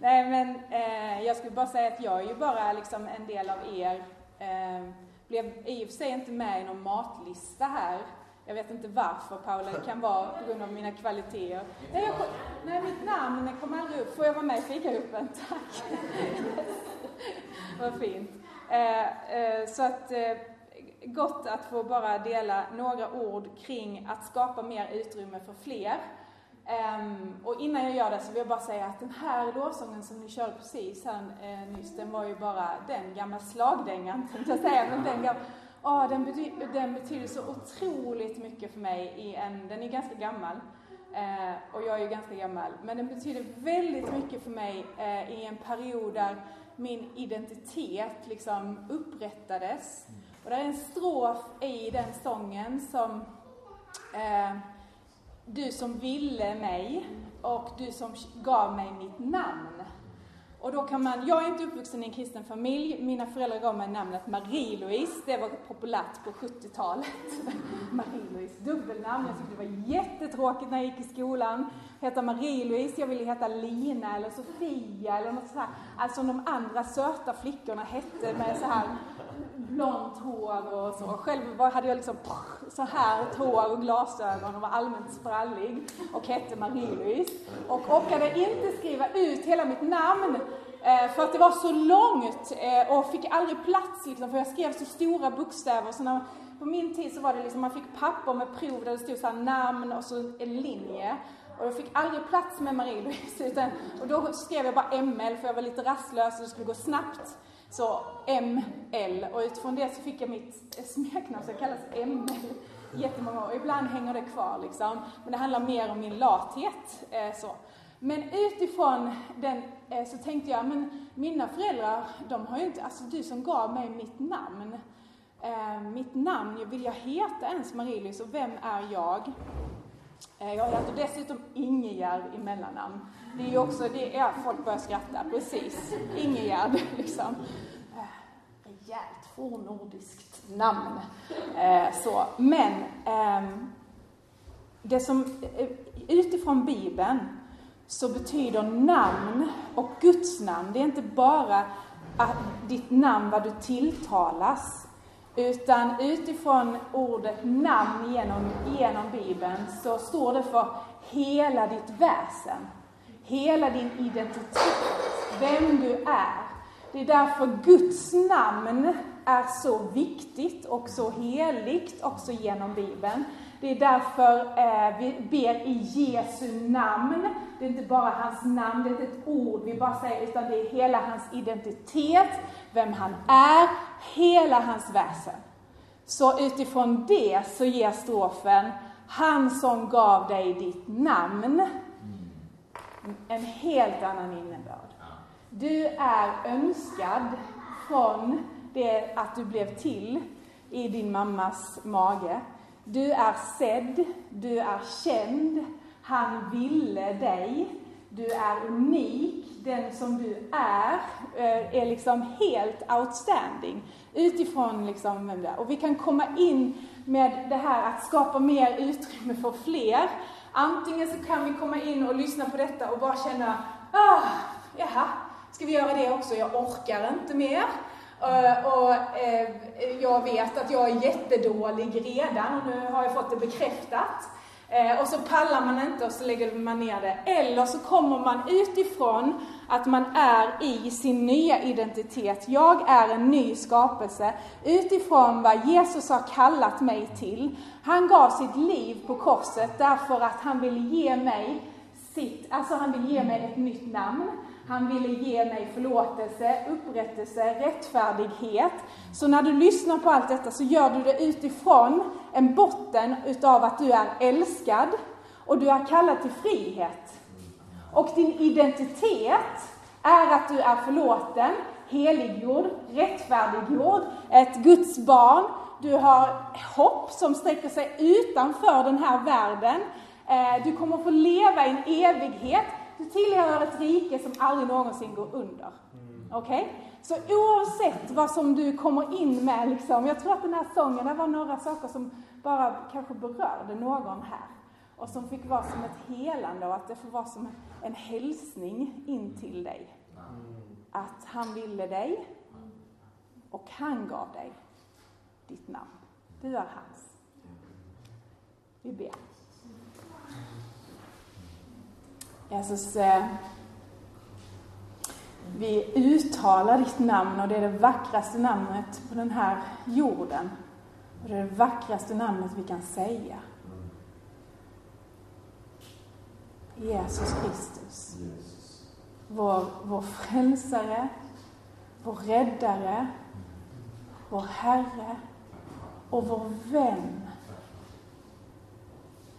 Nej, men eh, jag skulle bara säga att jag är ju bara liksom en del av er. Eh, blev i och för sig inte med i någon matlista här. Jag vet inte varför Paula, det kan vara på grund av mina kvaliteter. Nej, jag, nej mitt namn kom aldrig upp. Får jag vara med i fikagruppen? Tack! Vad fint. Eh, eh, så att eh, gott att få bara dela några ord kring att skapa mer utrymme för fler. Um, och innan jag gör det så vill jag bara säga att den här lovsången som ni körde precis här eh, nyss, den var ju bara den gamla slagdängan, tänkte jag säga. Men den, gamla, oh, den, bety den betyder så otroligt mycket för mig. I en, den är ganska gammal. Eh, och jag är ju ganska gammal. Men den betyder väldigt mycket för mig eh, i en period där min identitet liksom upprättades. Och det är en strof i den sången som eh, du som ville mig och du som gav mig mitt namn. Och då kan man, jag är inte uppvuxen i en kristen familj, mina föräldrar gav mig namnet Marie-Louise, det var populärt på 70-talet. Marie-Louise, dubbelnamn, jag tyckte det var jättetråkigt när jag gick i skolan. Heta Marie-Louise, jag ville heta Lina eller Sofia eller något sånt Alltså de andra söta flickorna hette med så här blont hår och så. Själv hade jag liksom så här hår och glasögon och var allmänt sprallig och hette Marie-Louise. Och orkade inte skriva ut hela mitt namn eh, för att det var så långt eh, och fick aldrig plats liksom, för jag skrev så stora bokstäver. Så när, på min tid så var det liksom, man fick papper med prov där det stod så namn och så en linje. Och jag fick aldrig plats med Marie-Louise, och då skrev jag bara ML för jag var lite rastlös och det skulle gå snabbt. Så ML, och utifrån det så fick jag mitt smeknamn som kallas ML jättemånga år. Ibland hänger det kvar liksom, men det handlar mer om min lathet. Eh, så. Men utifrån den eh, så tänkte jag, men mina föräldrar, de har ju inte, alltså du som gav mig mitt namn, eh, mitt namn, vill jag heta ens Marie-Louise och vem är jag? Eh, jag heter dessutom Ingegärd i mellannamn. Det är ju också, det är, folk börjar skratta, precis. Ingegärd, liksom. Eh, Rejält fornnordiskt namn. Eh, så. Men ehm, det som, utifrån Bibeln så betyder namn och Guds namn, det är inte bara att ditt namn, vad du tilltalas, utan utifrån ordet namn genom, genom Bibeln så står det för hela ditt väsen. Hela din identitet, vem du är. Det är därför Guds namn är så viktigt och så heligt också genom Bibeln. Det är därför eh, vi ber i Jesu namn. Det är inte bara hans namn, det är inte ett ord vi bara säger, utan det är hela hans identitet, vem han är, hela hans väsen. Så utifrån det så ger strofen Han som gav dig ditt namn en helt annan innebörd. Du är önskad från det att du blev till i din mammas mage. Du är sedd, du är känd, han ville dig. Du är unik, den som du är, eh, är liksom helt outstanding utifrån liksom vem du är. Och vi kan komma in med det här att skapa mer utrymme för fler. Antingen så kan vi komma in och lyssna på detta och bara känna, ah, jaha, ska vi göra det också? Jag orkar inte mer. Eh, och eh, jag vet att jag är jättedålig redan och nu har jag fått det bekräftat. Eh, och så pallar man inte och så lägger man ner det. Eller så kommer man utifrån att man är i sin nya identitet. Jag är en ny skapelse utifrån vad Jesus har kallat mig till. Han gav sitt liv på korset därför att han ville ge mig sitt, alltså han vill ge mig ett nytt namn. Han ville ge mig förlåtelse, upprättelse, rättfärdighet. Så när du lyssnar på allt detta så gör du det utifrån en botten utav att du är älskad och du är kallad till frihet. Och din identitet är att du är förlåten, heliggjord, rättfärdiggjord, ett Guds barn. Du har hopp som sträcker sig utanför den här världen. Eh, du kommer få leva i en evighet. Du tillhör ett rike som aldrig någonsin går under. Okej? Okay? Så oavsett vad som du kommer in med, liksom, jag tror att den här sången, det var några saker som bara kanske berörde någon här. och som fick vara som ett helande och att det får vara som en hälsning in till dig. Att han ville dig och han gav dig ditt namn. Du är hans. Vi ber. Jesus, eh, vi uttalar ditt namn och det är det vackraste namnet på den här jorden. Och det är det vackraste namnet vi kan säga. Jesus Kristus. Vår, vår frälsare, vår räddare, vår Herre och vår vän.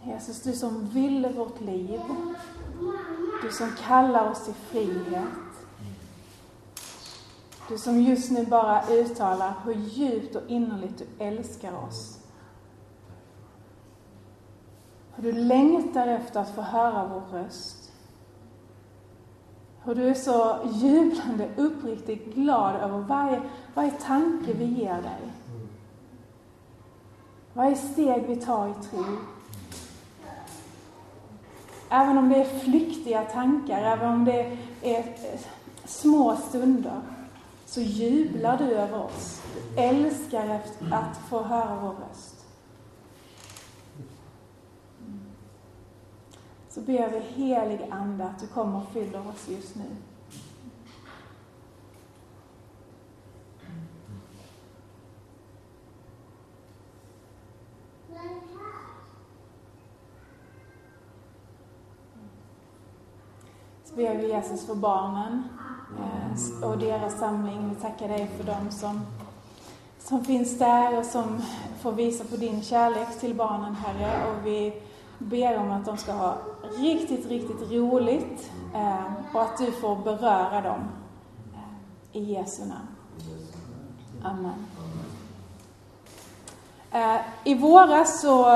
Jesus, du som ville vårt liv. Du som kallar oss till frihet. Du som just nu bara uttalar hur djupt och innerligt du älskar oss. Hur du längtar efter att få höra vår röst. Hur du är så jublande, uppriktigt glad över varje, varje tanke vi ger dig. Varje steg vi tar i tro. Även om det är flyktiga tankar, även om det är eh, små stunder, så jublar du över oss. Du älskar att få höra vår röst. Så ber vi helig Ande att du kommer och fyller oss just nu. Vi ber Jesus för barnen eh, och deras samling. Vi tackar dig för dem som, som finns där och som får visa på din kärlek till barnen, Herre. Och vi ber om att de ska ha riktigt, riktigt roligt eh, och att du får beröra dem. Eh, I Jesu namn. Amen. I våras så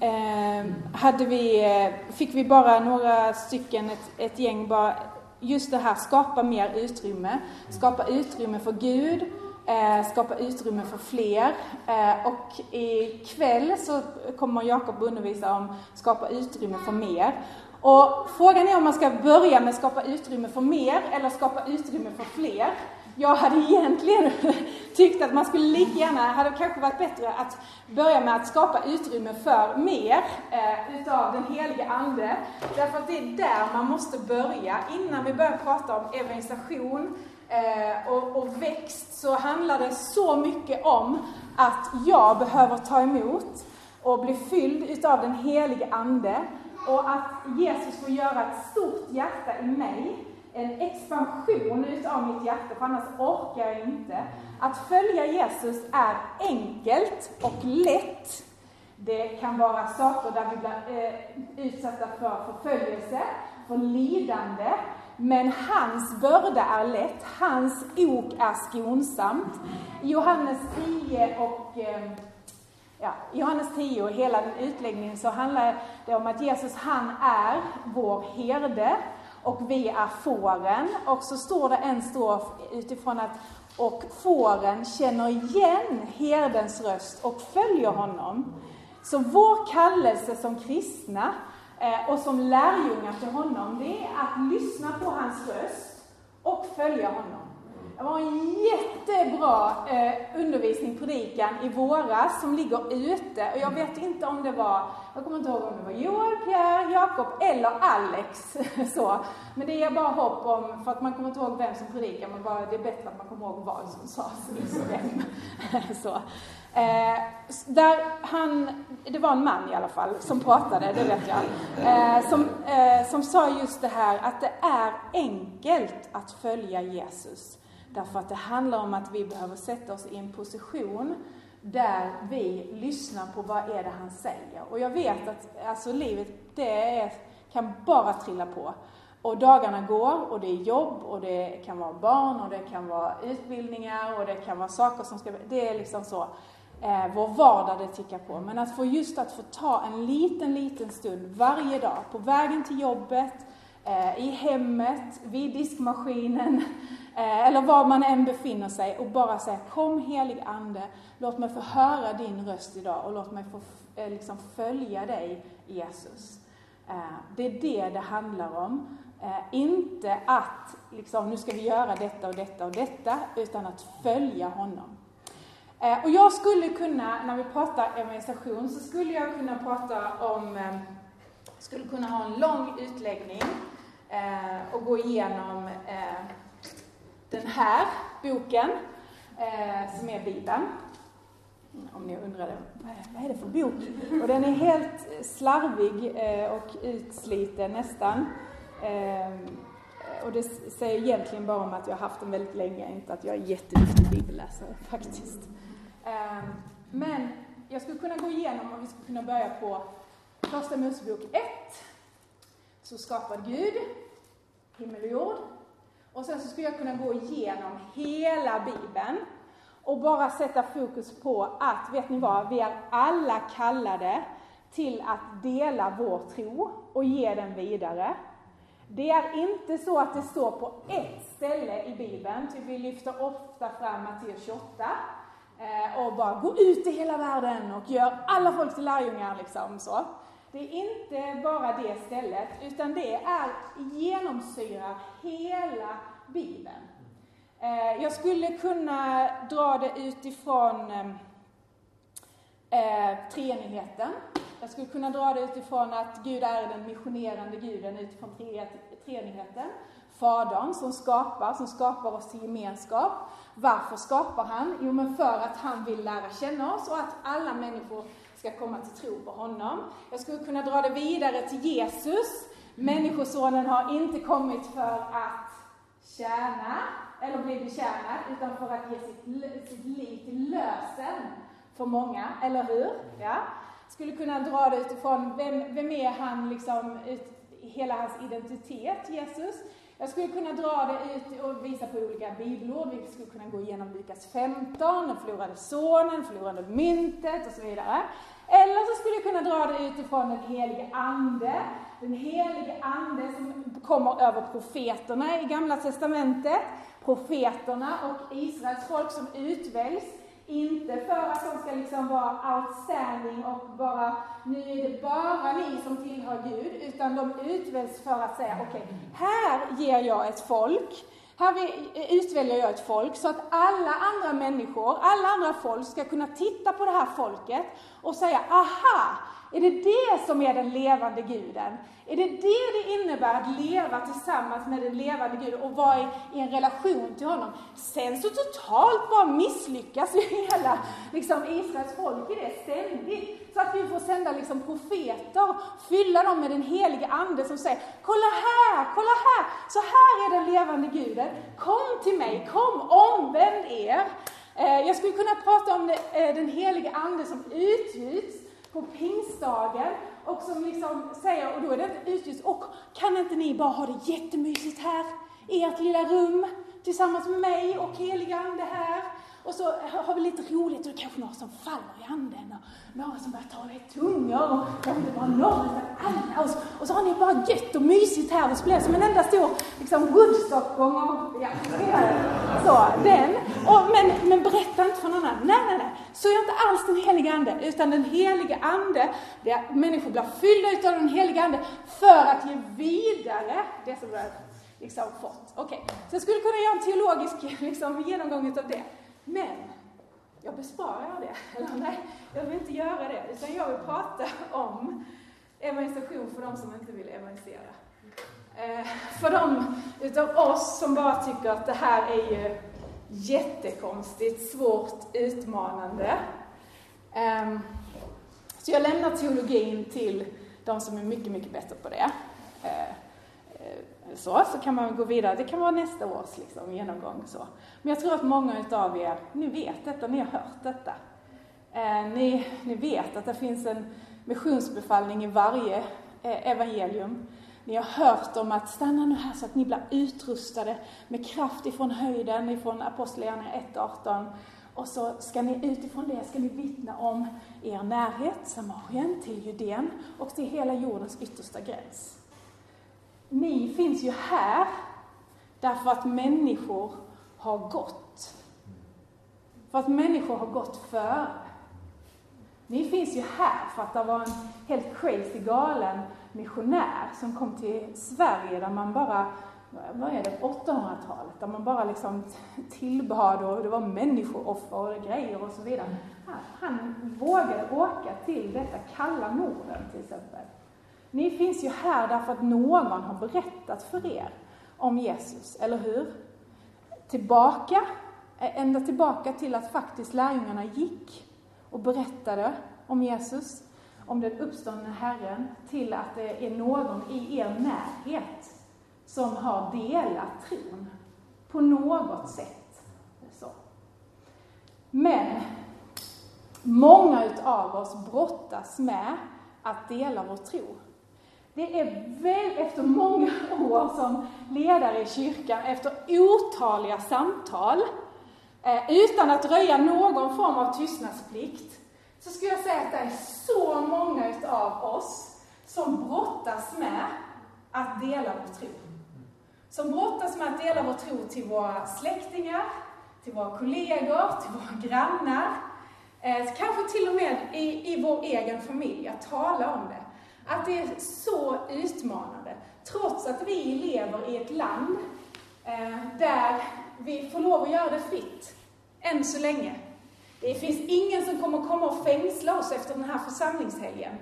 Ehm, hade vi, eh, fick vi bara några stycken, ett, ett gäng, bara just det här, skapa mer utrymme. Skapa utrymme för Gud, eh, skapa utrymme för fler. Eh, och ikväll så kommer Jakob undervisa om skapa utrymme för mer. Och frågan är om man ska börja med skapa utrymme för mer eller skapa utrymme för fler. Jag hade egentligen tyckt att man skulle lika gärna, hade kanske varit bättre att börja med att skapa utrymme för mer eh, utav den helige Ande. Därför att det är där man måste börja. Innan vi börjar prata om evangelisation eh, och, och växt så handlar det så mycket om att jag behöver ta emot och bli fylld utav den helige Ande och att Jesus får göra ett stort hjärta i mig en expansion utav mitt hjärta, för annars orkar jag inte. Att följa Jesus är enkelt och lätt. Det kan vara saker där vi blir eh, utsatta för förföljelse, för lidande. Men hans börda är lätt, hans ok är skonsamt. I Johannes 10 och eh, ja, Johannes 10 och hela den utläggningen så handlar det om att Jesus, han är vår herde och vi är fåren. Och så står det en strof utifrån att och fåren känner igen herdens röst och följer honom. Så vår kallelse som kristna eh, och som lärjungar till honom, det är att lyssna på hans röst och följa honom. Det var en jättebra eh, undervisning, predikan, i våras som ligger ute. Och jag vet inte om det var, jag kommer inte ihåg om det var Joel, Pierre, Jakob eller Alex. så. Men det ger bara hopp om, för att man kommer inte ihåg vem som predikar, men bara, det är bättre att man kommer ihåg vad som sades, så. Eh, där han, det var en man i alla fall som pratade, det vet jag, eh, som, eh, som sa just det här att det är enkelt att följa Jesus. Därför att det handlar om att vi behöver sätta oss i en position där vi lyssnar på vad är det han säger. Och jag vet att alltså, livet, det är, kan bara trilla på. Och dagarna går och det är jobb och det kan vara barn och det kan vara utbildningar och det kan vara saker som ska... Det är liksom så. Eh, vår vardag det tickar på. Men att få just att få ta en liten, liten stund varje dag på vägen till jobbet, eh, i hemmet, vid diskmaskinen, Eh, eller var man än befinner sig och bara säga Kom helig Ande, låt mig få höra din röst idag och låt mig få eh, liksom följa dig Jesus. Eh, det är det det handlar om. Inte att liksom, nu ska vi göra detta och detta och detta, utan att följa honom. Och jag skulle kunna, när vi pratar evangelisation, så skulle jag kunna prata om, skulle kunna ha en lång utläggning och gå igenom den här boken, eh, som är Bibeln. Om ni undrade, vad är, är det för bok? Och den är helt slarvig eh, och utsliten nästan. Eh, och det säger egentligen bara om att jag har haft den väldigt länge, inte att jag är jätteduktig bibelläsare faktiskt. Eh, men jag skulle kunna gå igenom, om vi skulle kunna börja på Första Mosebok 1. Så skapade Gud himmel och jord. Och sen så skulle jag kunna gå igenom hela Bibeln och bara sätta fokus på att, vet ni vad, vi är alla kallade till att dela vår tro och ge den vidare. Det är inte så att det står på ett ställe i Bibeln, typ vi lyfter ofta fram Matteus 28, eh, och bara gå ut i hela världen och gör alla folk till lärjungar liksom så. Det är inte bara det stället, utan det är genomsyrar hela Bibeln. Eh, jag skulle kunna dra det utifrån eh, eh, treenigheten. Jag skulle kunna dra det utifrån att Gud är den missionerande guden utifrån treenigheten. Fadern som skapar, som skapar oss till gemenskap. Varför skapar han? Jo, men för att han vill lära känna oss och att alla människor ska komma till tro på honom. Jag skulle kunna dra det vidare till Jesus. Människosonen har inte kommit för att tjäna eller bli betjänad, utan för att ge sitt, sitt liv till lösen för många, eller hur? Ja. Skulle kunna dra det utifrån, vem, vem är han liksom, ut, hela hans identitet, Jesus? Jag skulle kunna dra det ut och visa på olika bibelord. Vi skulle kunna gå igenom Lukas 15, den förlorade sonen, förlorade myntet och så vidare. Eller så skulle jag kunna dra det utifrån den helige Ande. Den helige Ande som kommer över profeterna i Gamla Testamentet. Profeterna och Israels folk som utväljs inte för att de ska liksom vara outstanding och bara, nu är det bara ni som tillhör Gud, utan de utväljs för att säga, okej, okay, här ger jag ett folk, här utväljer jag ett folk så att alla andra människor, alla andra folk ska kunna titta på det här folket och säga, aha, är det det som är den levande guden? Är det det det innebär att leva tillsammans med den levande guden och vara i, i en relation till honom? Sen så totalt bara misslyckas ju hela liksom, Israels folk i det ständigt. Så att vi får sända liksom, profeter, fylla dem med den helige Ande som säger Kolla här, kolla här, så här är den levande guden. Kom till mig, kom, omvänd er. Eh, jag skulle kunna prata om det, eh, den helige Ande som utgjuts på pingstdagen och som liksom säger, och då är det utljus, och kan inte ni bara ha det jättemysigt här i ert lilla rum tillsammans med mig och heliga Ande här? Och så har vi lite roligt och det kanske några som faller i anden och några som börjar tala i tungor och det bara några utan alla och så, och så har ni bara gött och mysigt här och så blir det som en enda stor liksom Woodstock-gång och ja, så, den. Och, men, men berätta inte för någon annan. Nej, nej, nej. Så är inte alls den helige Ande, utan den helige Ande, det människor blir fyllda av den helige Ande för att ge vidare det som de liksom fått. Okej, okay. så jag skulle kunna göra en teologisk liksom, genomgång av det. Men jag besparar det. Eller nej, jag vill inte göra det. Utan jag vill prata om evangelisation för de som inte vill evangelisera. Eh, för de utav oss som bara tycker att det här är ju jättekonstigt, svårt, utmanande. Eh, så jag lämnar teologin till de som är mycket, mycket bättre på det. Eh, så, så kan man gå vidare. Det kan vara nästa års liksom, genomgång. Så. Men jag tror att många utav er, ni vet detta, ni har hört detta. Eh, ni, ni vet att det finns en missionsbefallning i varje eh, evangelium. Ni har hört om att stanna nu här så att ni blir utrustade med kraft ifrån höjden, ifrån Apostlagärningarna 1.18. Och så ska ni utifrån det ska ni vittna om er närhet, Samarien, till Judeen och till hela jordens yttersta gräns. Ni finns ju här Därför att människor har gått. För att människor har gått före. Ni finns ju här för att det var en helt crazy galen missionär som kom till Sverige där man bara, vad är det, 800-talet, där man bara liksom tillbad och det var människooffer och grejer och så vidare. Han, han vågade åka till detta kalla Norden till exempel. Ni finns ju här därför att någon har berättat för er om Jesus, eller hur? Tillbaka, ända tillbaka till att faktiskt lärjungarna gick och berättade om Jesus, om den uppståndne Herren, till att det är någon i er närhet som har delat tron på något sätt. Så. Men många utav oss brottas med att dela vår tro. Det är väl efter många år som ledare i kyrkan, efter otaliga samtal, eh, utan att röja någon form av tystnadsplikt, så skulle jag säga att det är så många utav oss som brottas med att dela vår tro. Som brottas med att dela vår tro till våra släktingar, till våra kollegor, till våra grannar, eh, kanske till och med i, i vår egen familj, att tala om det. Att det är så utmanande, trots att vi lever i ett land eh, där vi får lov att göra det fritt, än så länge. Det finns ingen som kommer komma och fängsla oss efter den här församlingshelgen.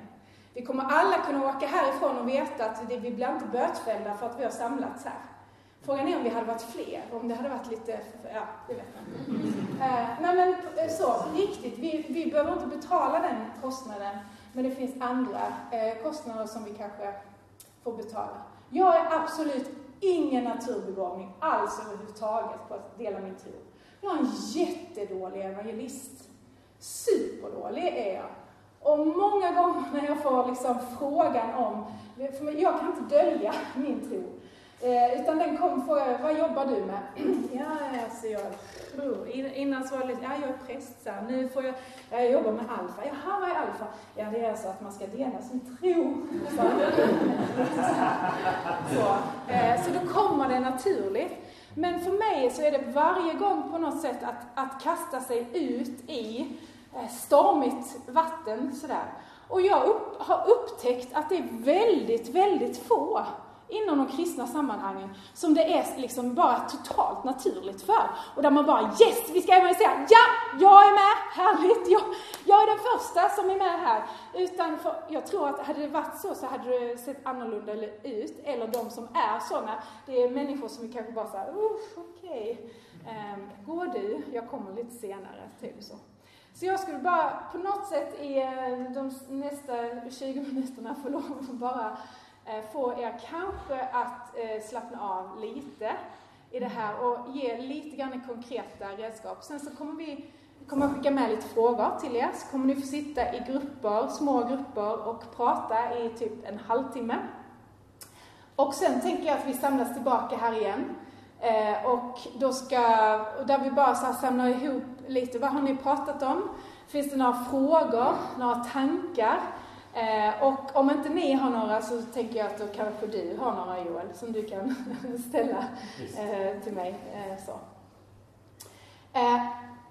Vi kommer alla kunna åka härifrån och veta att det, vi blir inte bötfällda för att vi har samlats här. Frågan är om vi hade varit fler, om det hade varit lite, ja, det vet man eh, Nej men eh, så, riktigt, vi, vi behöver inte betala den kostnaden men det finns andra eh, kostnader som vi kanske får betala. Jag är absolut ingen naturbegåvning alls överhuvudtaget på att dela min tro. Jag är en jättedålig evangelist. Superdålig är jag. Och många gånger när jag får liksom frågan om, för jag kan inte dölja min tro. Eh, utan den kom fråga, vad jobbar du med? ja, alltså jag, innan så var det lite, ja jag är präst så Nu får jag, jag jobbar med alfa. Jaha, vad är alfa? Ja, det är alltså att man ska dela sin tro. Så, så, eh, så då kommer det naturligt. Men för mig så är det varje gång på något sätt att, att kasta sig ut i eh, stormigt vatten sådär. Och jag upp, har upptäckt att det är väldigt, väldigt få inom de kristna sammanhangen som det är liksom bara totalt naturligt för. Och där man bara yes, vi ska evangelisera, ja, jag är med, härligt, jag, jag är den första som är med här. Utan för, jag tror att hade det varit så så hade det sett annorlunda ut, eller de som är sådana, det är människor som vi kanske bara såhär, okej, ehm, okay. um, går du, jag kommer lite senare, typ så. Så jag skulle bara på något sätt i eh, de nästa 20 minuterna få lov att bara Eh, få er kanske att eh, slappna av lite i det här och ge lite grann konkreta redskap. Sen så kommer vi kommer skicka med lite frågor till er, så kommer ni få sitta i grupper, små grupper och prata i typ en halvtimme. Och sen tänker jag att vi samlas tillbaka här igen. Eh, och då ska, där vi bara så samlar ihop lite, vad har ni pratat om? Finns det några frågor, några tankar? Eh, och om inte ni har några så tänker jag att då kanske du har några Joel, som du kan ställa eh, till mig. Eh, så.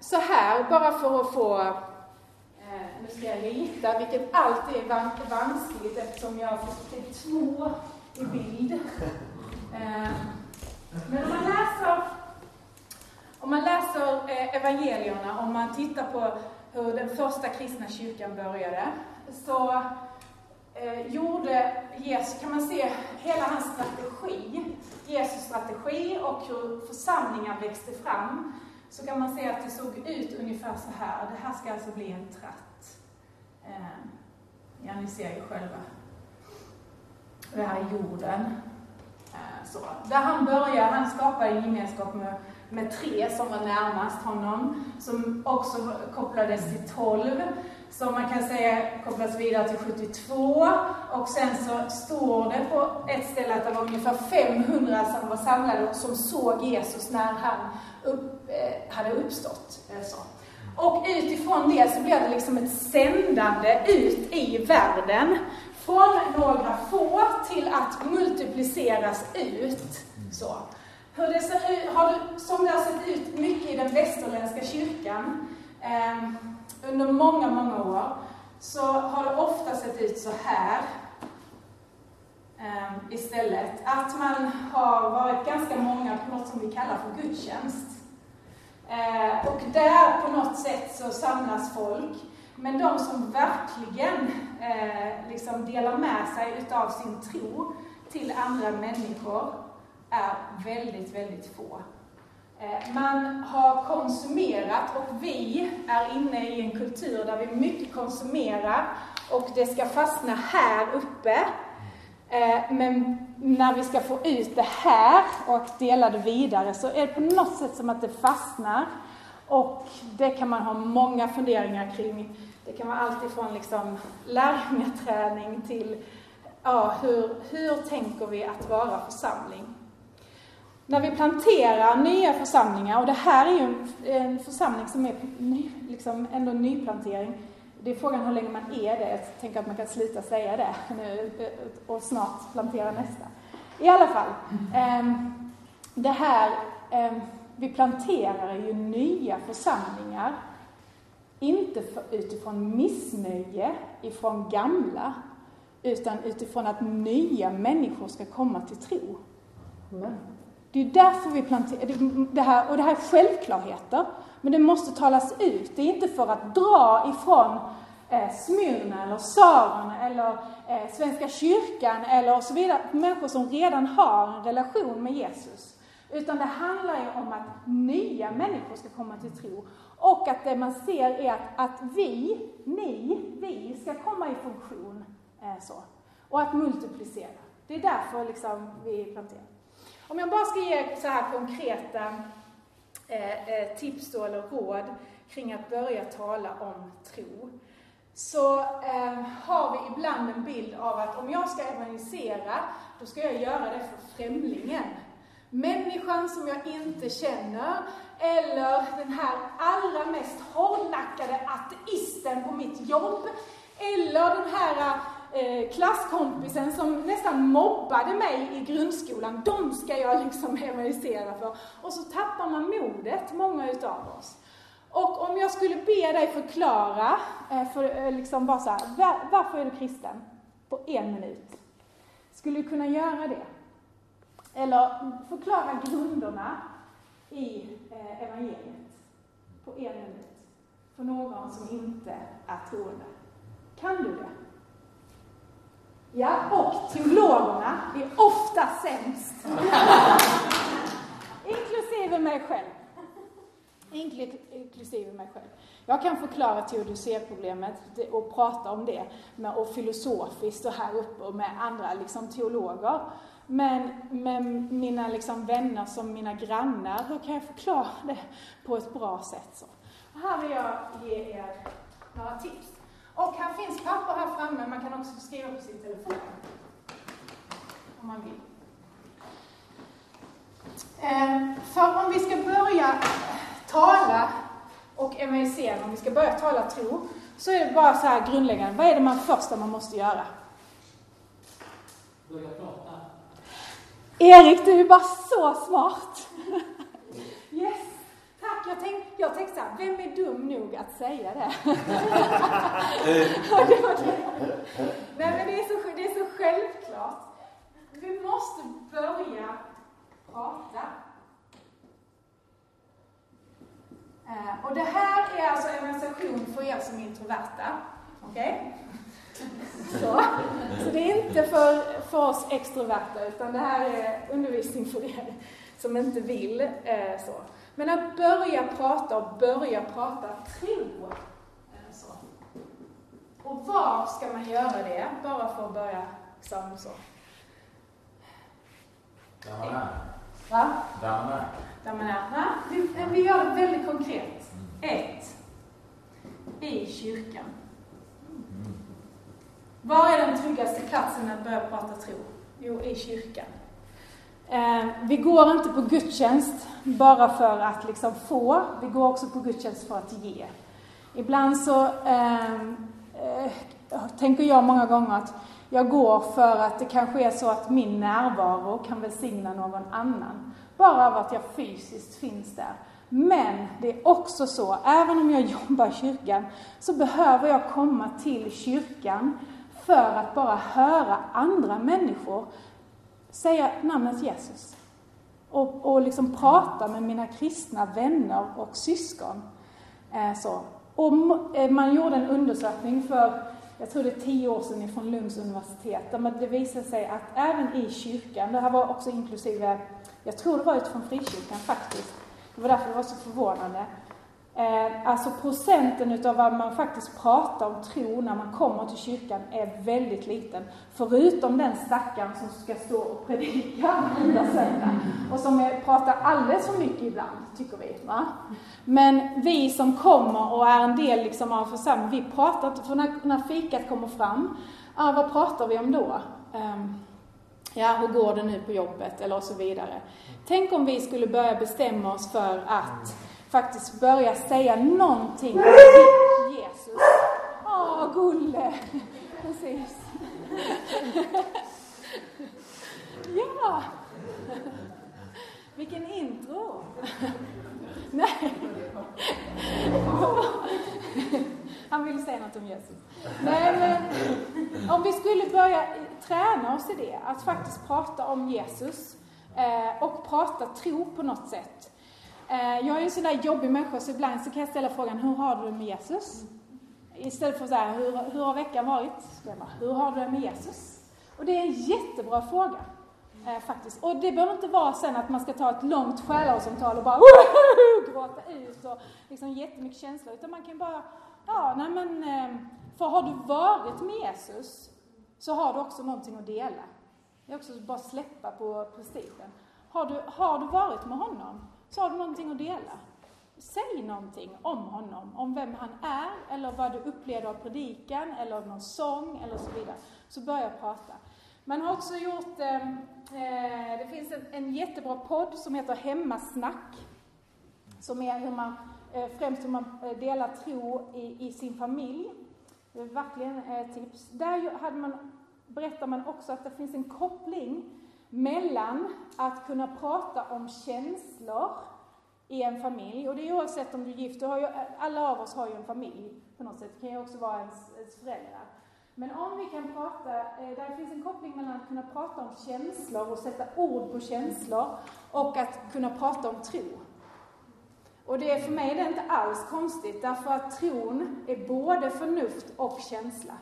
Så här, bara för att få, nu ska jag rita, vilket alltid är vanskligt eftersom jag har fått två i bild. Men om man läser, om man läser evangelierna, om man tittar på hur den första kristna kyrkan började, så eh, gjorde Jesus, kan man se hela hans strategi, Jesus strategi och hur församlingar växte fram, så kan man se att det såg ut ungefär så här. Det här ska alltså bli en tratt. Eh, ja, ni ser ju själva. Det här är jorden. Eh, så. Där han börjar, han skapar en gemenskap med med tre som var närmast honom, som också kopplades till 12, som man kan säga kopplas vidare till 72. Och sen så står det på ett ställe att det var ungefär 500 som var samlade och som såg Jesus när han upp, eh, hade uppstått. Eh, så. Och utifrån det så blir det liksom ett sändande ut i världen. Från några få till att multipliceras ut. Så. hur det ser ut, har du, som det har sett ut mycket i den västerländska kyrkan eh, under många, många år, så har det ofta sett ut så här eh, istället. Att man har varit ganska många på något som vi kallar för gudstjänst. Eh, och där på något sätt så samlas folk. Men de som verkligen eh, liksom delar med sig utav sin tro till andra människor är väldigt, väldigt få. Eh, man har konsumerat och vi är inne i en kultur där vi mycket konsumerar och det ska fastna här uppe. Eh, men när vi ska få ut det här och dela det vidare så är det på något sätt som att det fastnar. Och det kan man ha många funderingar kring. Det kan vara allt ifrån liksom lärjungaträning till ja, hur, hur tänker vi att vara församling? När vi planterar nya församlingar, och det här är ju en, en församling som är ny, liksom ändå nyplantering. Det är frågan hur länge man är det. Jag tänker att man kan sluta säga det nu och snart plantera nästa. I alla fall, ehm, det här, ehm, vi planterar ju nya församlingar. Inte utifrån missnöje ifrån gamla, utan utifrån att nya människor ska komma till tro. Amen. Det är därför vi planterar, det här, och det här är självklarheter, men det måste talas ut. Det är inte för att dra ifrån eh, Smyrna eller Saron eller eh, Svenska kyrkan eller så vidare, människor som redan har en relation med Jesus. Utan det handlar ju om att nya människor ska komma till tro. Och att det man ser är att, att vi, ni, vi ska komma i funktion. Eh, så. Och att multiplicera. Det är därför liksom vi planterar. Om jag bara ska ge så här konkreta eh, eh, tips då, eller råd kring att börja tala om tro, så eh, har vi ibland en bild av att om jag ska evangelisera, då ska jag göra det för främlingen. Människan som jag inte känner, eller den här allra mest hårdnackade ateisten på mitt jobb, eller den här eh, Eh, klasskompisen som nästan mobbade mig i grundskolan, de ska jag liksom evangelisera för. Och så tappar man modet, många utav oss. Och om jag skulle be dig förklara, eh, för eh, liksom bara så här, varför är du kristen? På en minut. Skulle du kunna göra det? Eller förklara grunderna i evangeliet på en minut. För någon som inte är troende. Kan du det? Ja, och teologerna är ofta sämst. Inklusive mig själv. Inklusive mig själv. Jag kan förklara teodicéproblemet och prata om det med, och filosofiskt och här uppe och med andra liksom, teologer. Men med mina liksom, vänner som mina grannar, hur kan jag förklara det på ett bra sätt? Så. här vill jag ge er några tips. Och här finns papper här framme, man kan också skriva på sin telefon. Om man vill. Eh, för om vi ska börja tala och evangelisera, om vi ska börja tala tro, så är det bara så här grundläggande. Vad är det man första man måste göra? Börja prata. Erik, du är bara så smart! Yes! Tack, jag tänkte, jag tänkte så här, vem är dum nog att säga det? Nej men det är, så, det är så självklart. Vi måste börja prata. Eh, och det här är alltså en organisation för er som är introverta. Okej? Okay? Så. så det är inte för, för oss extroverta, utan det här är undervisning för er som inte vill. Eh, så. Men att börja prata och börja prata tro. Så. Och var ska man göra det? Bara för att börja liksom så. Där man är. Va? Där man är. Där man är. Va? Vi, vi gör det väldigt konkret. Ett. I kyrkan. Mm. Var är den tryggaste platsen att börja prata tro? Jo, i kyrkan. Eh, vi går inte på gudstjänst bara för att liksom få, vi går också på gudstjänst för att ge. Ibland så ehm, eh, tänker jag många gånger att jag går för att det kanske är så att min närvaro kan välsigna någon annan. bara av att jag fysiskt finns där. Men det är också så, även om jag jobbar i kyrkan, så behöver jag komma till kyrkan för att bara höra andra människor säga namnet Jesus. Och, och liksom prata med mina kristna vänner och syskon. Eh, så. Och eh, man gjorde en undersökning för, jag tror det är tio år sedan från Lunds universitet, där det visade sig att även i kyrkan, det här var också inklusive, jag tror det var utifrån frikyrkan faktiskt, det var därför det var så förvånande, Eh, alltså procenten utav vad man faktiskt pratar om tro när man kommer till kyrkan är väldigt liten. Förutom den stackaren som ska stå och predika varenda söndag. Och som är, pratar alldeles för mycket ibland, tycker vi. Va? Men vi som kommer och är en del liksom av församlingen, vi pratar inte, för när, när fikat kommer fram, ah, vad pratar vi om då? Um, ja, hur går det nu på jobbet? Eller så vidare. Tänk om vi skulle börja bestämma oss för att faktiskt börja säga någonting om Jesus. Åh, Gulle! Precis. Ja! Vilken intro! Nej. Han ville säga något om Jesus. Nej, men eh, om vi skulle börja träna oss i det, att faktiskt prata om Jesus eh, och prata tro på något sätt. Eh, jag är en sån där jobbig människa så ibland så kan jag ställa frågan, hur har du det med Jesus? Istället för att säga, hur, hur har veckan varit? Så jag bara, hur har du det med Jesus? Och det är en jättebra fråga. Eh, faktiskt. Och det behöver inte vara sen att man ska ta ett långt själavsamtal och bara gråta ut och liksom jättemycket känslor. Utan man kan bara, ja, nej men, eh, för har du varit med Jesus så har du också någonting att dela. Det är också bara släppa på prestigen. Har du, har du varit med honom så har du någonting att dela. Säg någonting om honom, om vem han är, eller vad du upplevde av predikan, eller någon sång, eller så vidare. Så börja prata. Man har också gjort, eh, eh, det finns en, en jättebra podd som heter Hemmasnack, som är hur man, eh, främst hur man eh, delar tro i, i sin familj. Det är verkligen ett tips. Där hade man, berättar man också att det finns en koppling mellan att kunna prata om känslor i en familj, och det är oavsett om du är gift, du har ju, alla av oss har ju en familj på något sätt, det kan ju också vara ens, ens föräldrar. Men om vi kan prata, eh, där det finns en koppling mellan att kunna prata om känslor och sätta ord på känslor och att kunna prata om tro. Och det är för mig det är inte alls konstigt, därför att tron är både förnuft och känsla.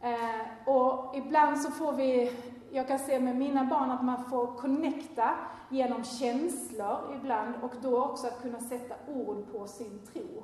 Eh, och ibland så får vi jag kan se med mina barn att man får connecta genom känslor ibland och då också att kunna sätta ord på sin tro.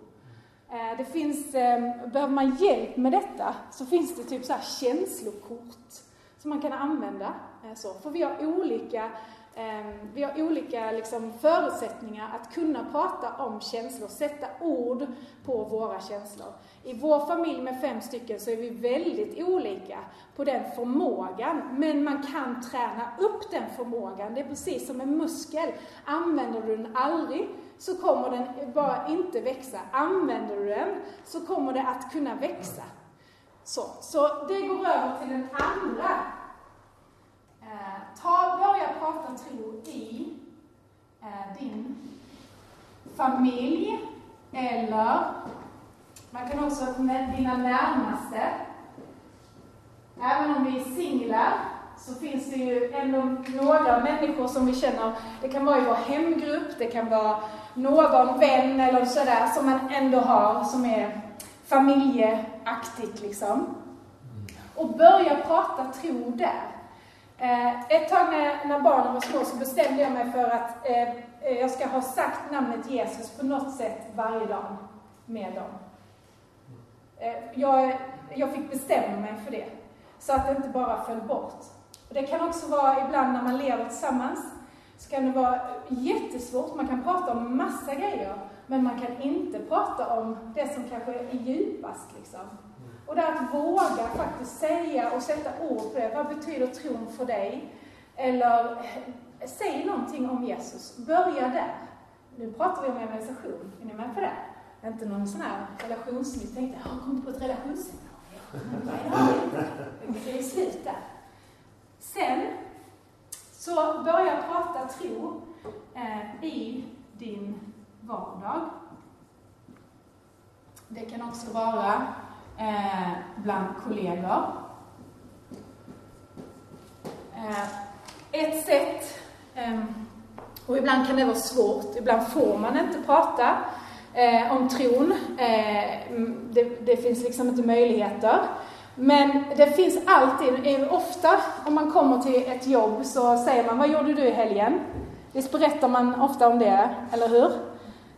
Eh, det finns, ehm, behöver man hjälp med detta så finns det typ så här känslokort som man kan använda. Eh, så. För vi har olika, Ehm, vi har olika liksom förutsättningar att kunna prata om känslor, sätta ord på våra känslor. I vår familj med fem stycken så är vi väldigt olika på den förmågan, men man kan träna upp den förmågan. Det är precis som en muskel. Använder du den aldrig så kommer den bara inte växa. Använder du den så kommer det att kunna växa. Så, så det går över till den andra. Ta, börja prata tro i eh, din familj eller man kan också med dina närmaste. Även om vi är singlar så finns det ju ändå några människor som vi känner, det kan vara i vår hemgrupp, det kan vara någon vän eller sådär som man ändå har som är familjeaktigt liksom. Och börja prata tro där. Eh, ett tag när, när barnen var små så bestämde jag mig för att eh, eh jag ska ha sagt namnet Jesus på något sätt varje dag med dem. Eh, jag, jag fick bestämma mig för det, så att det inte bara föll bort. Och det kan också vara ibland när man lever tillsammans, så kan det vara jättesvårt. Man kan prata om massa grejer, men man kan inte prata om det som kanske är djupast. Liksom. Och det är att våga faktiskt säga och sätta ord på det. Vad betyder tron för dig? Eller eh, säg någonting om Jesus. Börja där. Nu pratar vi om evangelisation. Är ni med på det? inte någon sån här relationsnytt. Tänkte, jag har kommit på ett relationsseminarium. Nej, det har inte. Det är slut där. Sen så börja prata tro eh, i din vardag. Det kan också vara eh, bland kollegor. Eh, ett sätt, eh, och ibland kan det vara svårt, ibland får man inte prata eh, om tron. Eh, det, det, finns liksom inte möjligheter. Men det finns alltid, ofta om man kommer till ett jobb så säger man, vad gjorde du i helgen? Visst berättar man ofta om det, eller hur?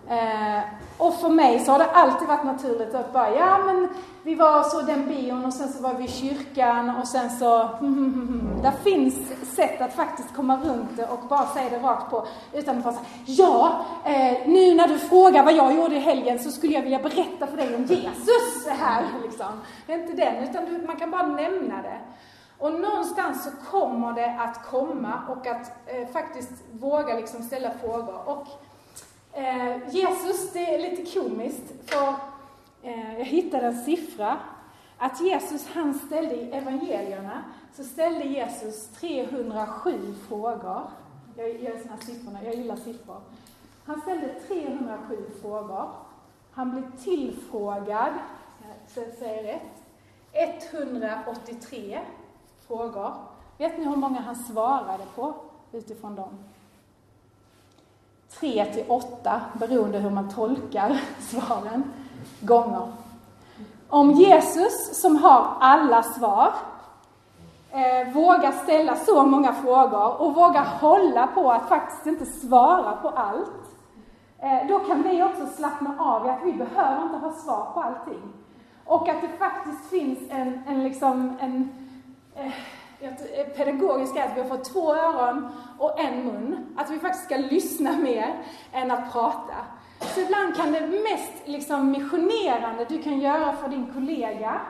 Eh, och för mig så har det alltid varit naturligt att bara, ja men vi var så den bion och sen så var vi i kyrkan och sen så, Där finns sätt att faktiskt komma runt det och bara säga det rakt på utan att bara säga, ja, eh, nu när du frågar vad jag gjorde i helgen så skulle jag vilja berätta för dig om Jesus här liksom. Det är inte den, utan du, man kan bara nämna det. Och någonstans så kommer det att komma och att eh, faktiskt våga liksom ställa frågor. Och eh, Jesus, det är lite komiskt, för Eh, jag hittade en siffra. Att Jesus, han ställde i evangelierna, så ställde Jesus 307 frågor. Jag gillar såna här siffrorna, jag gillar siffror. Han ställde 307 frågor. Han blev tillfrågad, eh, så jag säger rätt, 183 frågor. Vet ni hur många han svarade på utifrån dem? Tre till åtta, beroende hur man tolkar svaren, gånger. Om Jesus, som har alla svar, eh, vågar ställa så många frågor och vågar hålla på att faktiskt inte svara på allt, eh, då kan vi också slappna av i att vi behöver inte ha svar på allting. Och att det faktiskt finns en, en, liksom, en eh, eh pedagogiskt är att vi har fått två öron och en mun. Att vi faktiskt ska lyssna mer än att prata. Så ibland kan det mest liksom missionerande du kan göra för din kollega,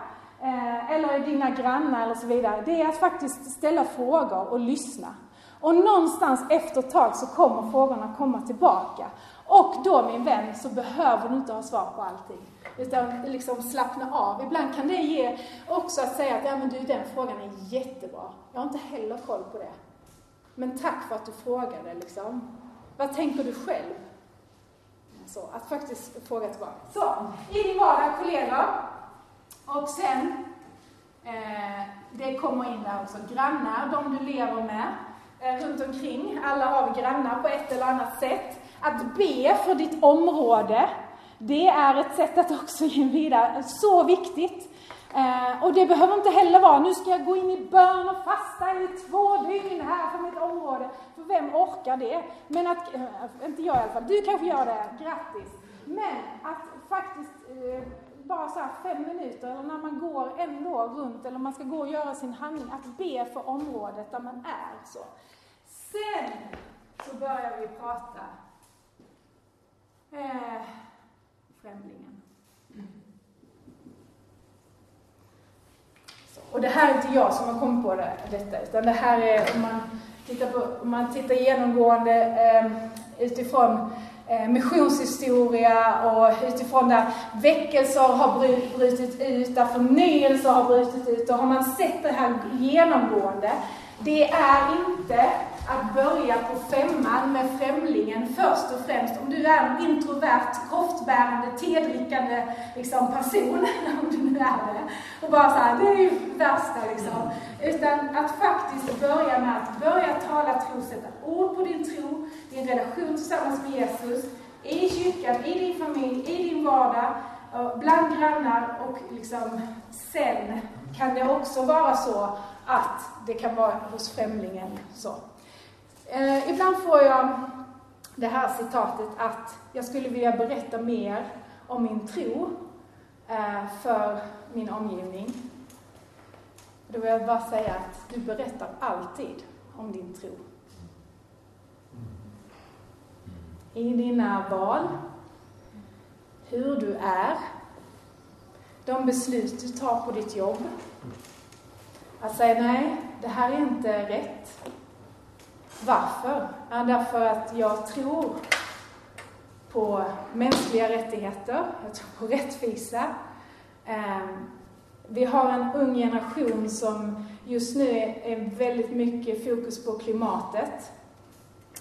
eh, eller dina grannar eller så vidare, det är att faktiskt ställa frågor och lyssna. Och någonstans efter ett tag så kommer frågorna komma tillbaka. Och då min vän, så behöver du inte ha svar på allting. Utan liksom slappna av. Ibland kan det ge också att säga att ja, men du, den frågan är jättebra. Jag har inte heller koll på det. Men tack för att du frågade liksom. Vad tänker du själv? Så, att faktiskt fråga tillbaka. Så, i din vardag, kollegor. Och sen, eh, det kommer in där också, grannar, de du lever med eh, runt omkring. Alla har vi grannar på ett eller annat sätt. Att be för ditt område, det är ett sätt att också ge vidare. Så viktigt. Eh, och det behöver inte heller vara, nu ska jag gå in i bön och fasta i två dygn här för mitt område. För vem orkar det? Men att, eh, inte jag i alla fall, du kanske gör det, grattis. Men att faktiskt eh, bara så fem minuter, eller när man går ändå runt, eller man ska gå och göra sin handling, att be för området där man är. Så. Sen så börjar vi prata eh, främlingen. Så, och det här är inte jag som har kommit på det, detta, utan det här är om man tittar, på, om man tittar genomgående eh, utifrån eh, missionshistoria och utifrån där väckelser har brutit ut, där förnyelser har brutit ut, då har man sett det här genomgående. Det är inte att börja på femman med främlingen först och främst. Om du är en introvert, koftbärande, tedrickande liksom, person, om du nu är det, och bara så här, det är ju värsta liksom. Utan att faktiskt börja med att börja tala tro, sätta ord på din tro, din relation tillsammans med Jesus, i kyrkan, i din familj, i din vardag, bland grannar och liksom sen kan det också vara så att det kan vara hos främlingen så. Eh, ibland får jag det här citatet att jag skulle vilja berätta mer om min tro eh, för min omgivning. Då vill jag bara säga att du berättar alltid om din tro. I dina val, hur du är, de beslut du tar på ditt jobb. Att säga nej, det här är inte rätt. Varför? Ja, därför att jag tror på mänskliga rättigheter, jag tror på rättvisa. Ehm, vi har en ung generation som just nu är väldigt mycket fokus på klimatet.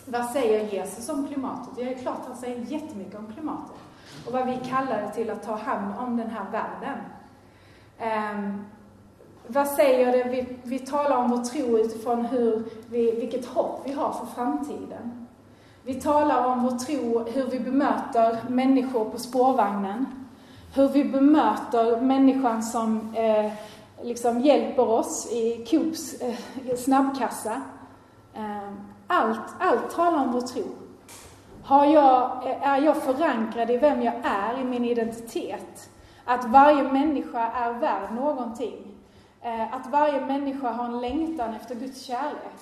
vad säger Jesus om klimatet? Ja, det är klart han säger jättemycket om klimatet. Och vad vi kallar det till att ta hand om den här världen. Ehm, vad säger det? Vi, vi talar om vår tro utifrån hur vi, vilket hopp vi har för framtiden. Vi talar om vår tro, hur vi bemöter människor på spårvagnen. Hur vi bemöter människan som eh, liksom hjälper oss i Coops eh, snabbkassa. Eh, allt, allt talar om vår tro. Har jag, eh, är jag förankrad i vem jag är, i min identitet? Att varje människa är värd någonting. Eh, att varje människa har en längtan efter Guds kärlek.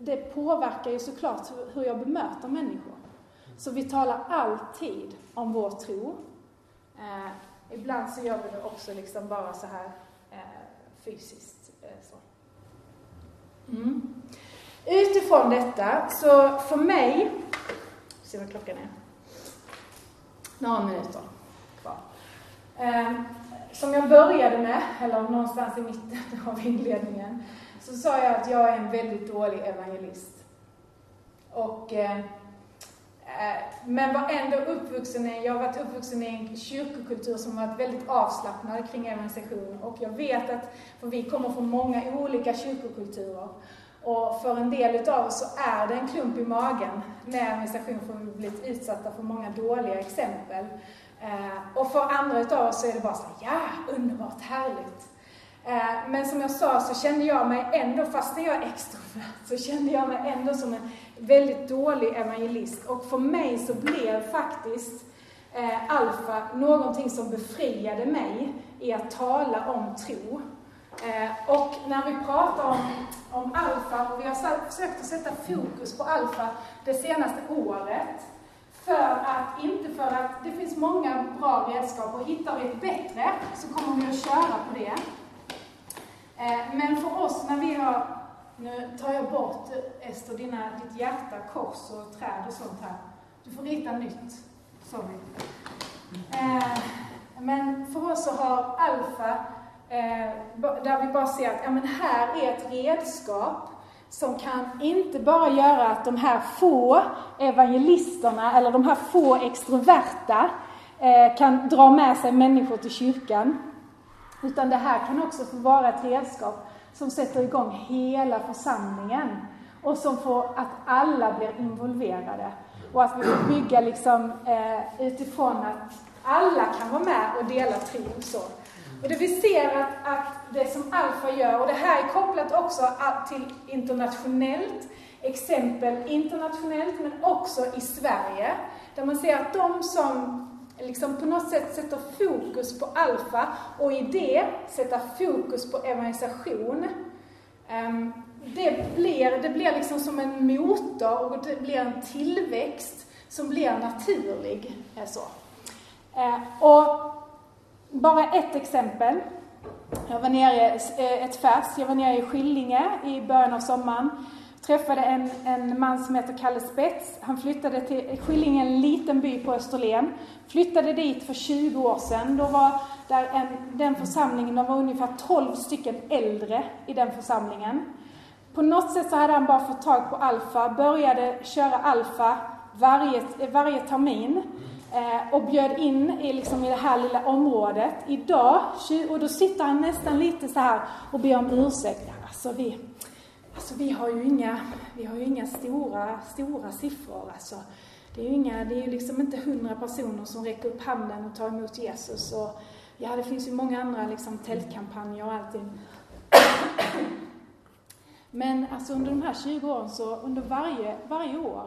Det påverkar ju såklart hur jag bemöter människor. Så vi talar alltid om vår tro. Eh, ibland så gör vi det också liksom bara så här eh, fysiskt. Eh, så. Mm. Utifrån detta, så för mig, se vad klockan är, några minuter kvar. Eh, som jag började med, eller någonstans i mitten av inledningen, så sa jag att jag är en väldigt dålig evangelist. Och, eh, eh, men var ändå uppvuxen i, jag har varit uppvuxen i en kyrkokultur som varit väldigt avslappnad kring evangelisation. Och jag vet att, för vi kommer från många olika kyrkokulturer, och för en del utav oss så är det en klump i magen med evangelisation för vi har blivit utsatta för många dåliga exempel. Eh, och för andra utav oss så är det bara så ja, underbart, härligt. Eh, men som jag sa så kände jag mig ändå, fastän jag är extrovert, så kände jag mig ändå som en väldigt dålig evangelist. Och för mig så blev faktiskt eh, alfa någonting som befriade mig i att tala om tro. Eh, och när vi pratar om, om alfa, och vi har försökt att sätta fokus på alfa det senaste året, för att, inte för att det finns många bra redskap och hittar vi ett bättre så kommer vi att köra på det. Eh, men för oss när vi har, nu tar jag bort eh, Ester, dina, ditt hjärta, kors och träd och sånt här. Du får rita nytt. Sorry. Eh, men för oss så har Alfa, där vi bara ser att ja, men här är ett redskap som kan inte bara göra att de här få evangelisterna eller de här få extroverta eh, kan dra med sig människor till kyrkan. Utan det här kan också få vara ett redskap som sätter igång hela församlingen och som får att alla blir involverade. Och att vi får bygga liksom, eh, utifrån att alla kan vara med och dela tro. Så. Och det vi ser att, att det som Alfa gör, och det här är kopplat också till internationellt, exempel internationellt men också i Sverige, där man ser att de som liksom på något sätt sätter fokus på alfa och i det sätta fokus på evangelisation. Ehm, det blir, det blir liksom som en motor och det blir en tillväxt som blir naturlig. Så. Eh, och bara ett exempel. Jag var nere, eh, ett färs, jag var nere i Skillinge i början av sommaren. Träffade en, en man som heter Kalle Spets. Han flyttade till Skillinge, en liten by på Österlen. Flyttade dit för 20 år sedan. Då var där en, den församlingen, de var ungefär 12 stycken äldre i den församlingen. På något sätt så hade han bara fått tag på Alfa, började köra Alfa varje, varje termin. Eh, och bjöd in i, liksom, i det här lilla området. Idag, och då sitter han nästan lite så här och ber om ursäkt. Alltså vi, alltså vi har ju inga, vi har ju inga stora, stora siffror. Alltså, det är ju inga, det är ju liksom inte hundra personer som räcker upp handen och tar emot Jesus. Och, ja, det finns ju många andra liksom, tältkampanjer och allting. Men alltså under de här 20 åren, så under varje, varje år,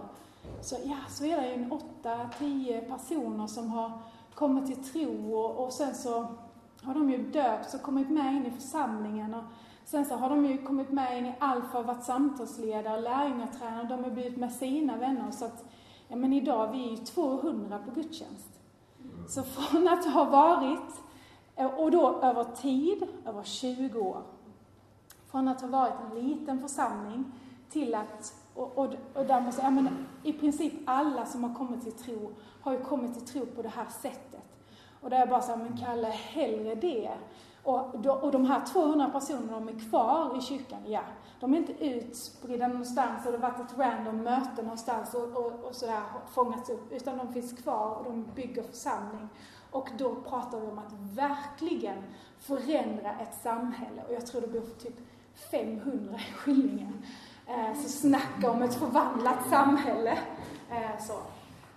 så, ja, så är det ju en åtta, tio personer som har kommit till tro och, och sen så har de ju döpts och kommit med in i församlingen. Och sen så har de ju kommit med in i Alfa och varit samtalsledare, lärjungatränare, de har blivit med sina vänner. Så att, ja men idag, vi är ju 200 på gudstjänst. Så från att ha varit, och då över tid, över 20 år, från att ha varit en liten församling till att och, och, och där måste jag ja, men i princip alla som har kommit till tro har ju kommit till tro på det här sättet. Och där jag bara säger, men Kalle, hellre det. Och, då, och de här 200 personerna, de är kvar i kyrkan, ja. De är inte utspridda någonstans och det har varit ett random möte någonstans och, och, och sådär fångats upp, utan de finns kvar och de bygger församling. Och då pratar vi om att verkligen förändra ett samhälle. Och jag tror det bor typ 500 i Skillinge. Eh, så snacka om ett förvandlat samhälle. Eh, så.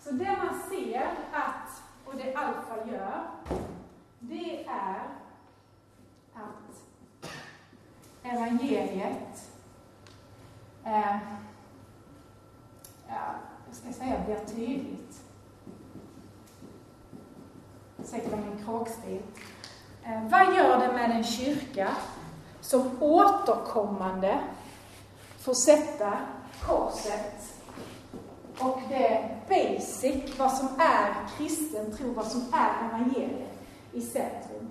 så det man ser att, och det Alfa gör, det är att evangeliet eh, ja, jag ska säga blir tydligt. Ursäkta min kråkstil. Eh, vad gör det med en kyrka som återkommande får sätta korset och det basic, vad som är kristen tro, vad som är evangeliet i centrum.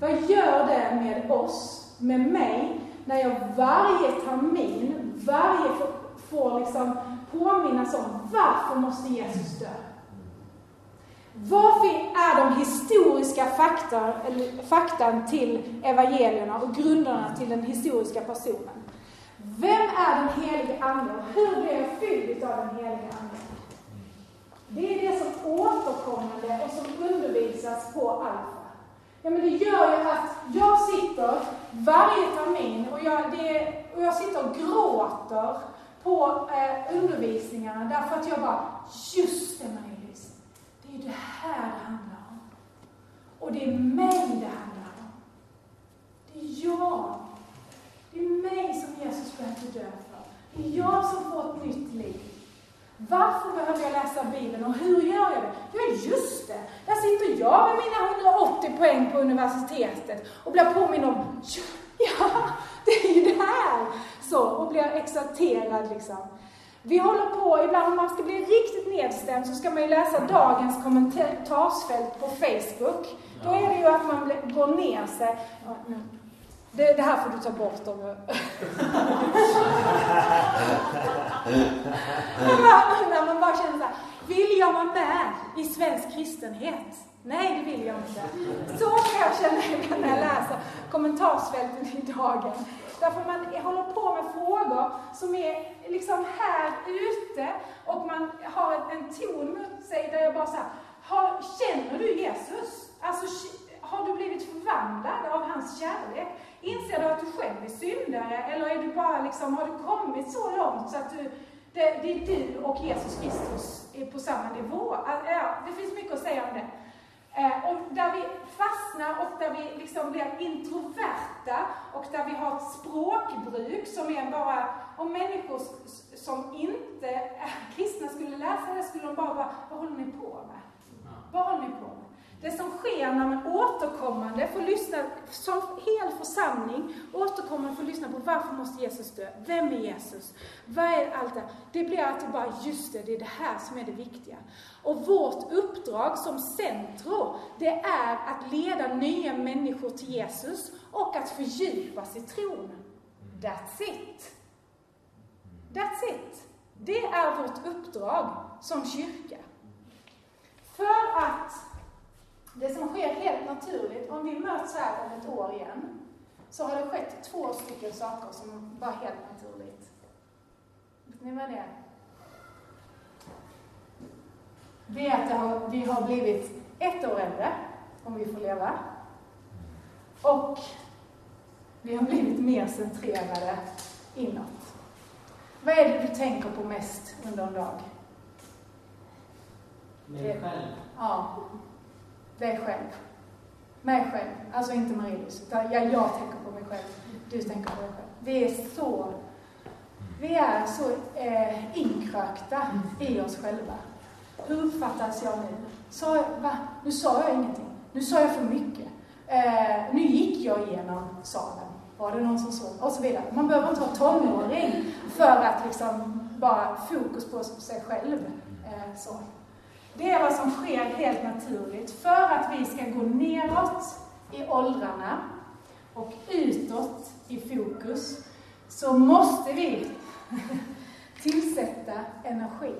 Vad gör det med oss, med mig, när jag varje termin, varje får, får liksom påminnas om varför måste Jesus dö? Varför är de historiska faktor, eller faktan till evangelierna och grunderna till den historiska personen? Vem är den helige Ande och hur blir jag fylld av den helige Ande? Det är det som återkommande och som undervisas på Alfa. Ja, men det gör ju att jag sitter varje termin och jag, det, och jag sitter och gråter på eh, undervisningarna därför att jag bara, just det Marie-Louise, det är det här det handlar om. Och det är mig det handlar om. Det är jag. Det är mig som Jesus behöver dö för. Det är jag som får ett nytt liv. Varför behöver jag läsa Bibeln och hur gör jag det? Ja, just det! Där sitter jag med mina 180 poäng på universitetet och blir påminn om, ja, det är ju det här! Så, och blir exalterad liksom. Vi håller på, ibland om man ska bli riktigt nedstämd så ska man ju läsa dagens kommentarsfält på Facebook. Då är det ju att man går ner sig. Det, det, här får du ta bort om jag... När man bara känner så här, vill jag vara med i svensk kristenhet? Nej, det vill jag inte. Så kan jag känna när jag läser kommentarsfälten i dagen. Därför man håller på med frågor som är liksom här ute och man har en ton mot sig där jag bara så här, känner du Jesus? Alltså, har du blivit förvandlad av hans kärlek? Inser du att du själv är syndare? Eller är du bara liksom, har du kommit så långt så att du, det, det är du och Jesus Kristus är på samma nivå? Alltså, ja, det finns mycket att säga om det. Eh, och där vi fastnar och där vi liksom blir introverta och där vi har ett språkbruk som är bara, om människor som inte är kristna skulle läsa det skulle de bara, bara vad håller ni på med? Vad håller ni på med? Det som sker när man återkommande får lyssna, som hel församling, återkommande får lyssna på varför måste Jesus dö? Vem är Jesus? Vad är allt det? Det blir alltid bara, just det, det är det här som är det viktiga. Och vårt uppdrag som centro, det är att leda nya människor till Jesus och att fördjupas i tron. That's it. That's it. Det är vårt uppdrag som kyrka. För att det som sker helt naturligt, om vi möts här om ett år igen, så har det skett två stycken saker som var helt naturligt. Vet ni vad det är? Det är att det har, vi har blivit ett år äldre, om vi får leva. Och vi har blivit mer centrerade inåt. Vad är det du tänker på mest under en dag? Mig själv? Ja dig själv. Mig själv, alltså inte Marilus, utan jag, jag tänker på mig själv, du tänker på dig själv. Vi är så, vi är så eh, inkrökta i oss själva. Hur uppfattas jag nu? Sa jag, va? Nu sa jag ingenting. Nu sa jag för mycket. Eh, nu gick jag igenom salen. Var det någon som såg? Och så vidare. Man behöver inte vara tonåring för att liksom bara fokus på sig själv. Eh, så. Det är vad som sker helt naturligt för att vi ska gå neråt i åldrarna och utåt i fokus så måste vi tillsätta energi.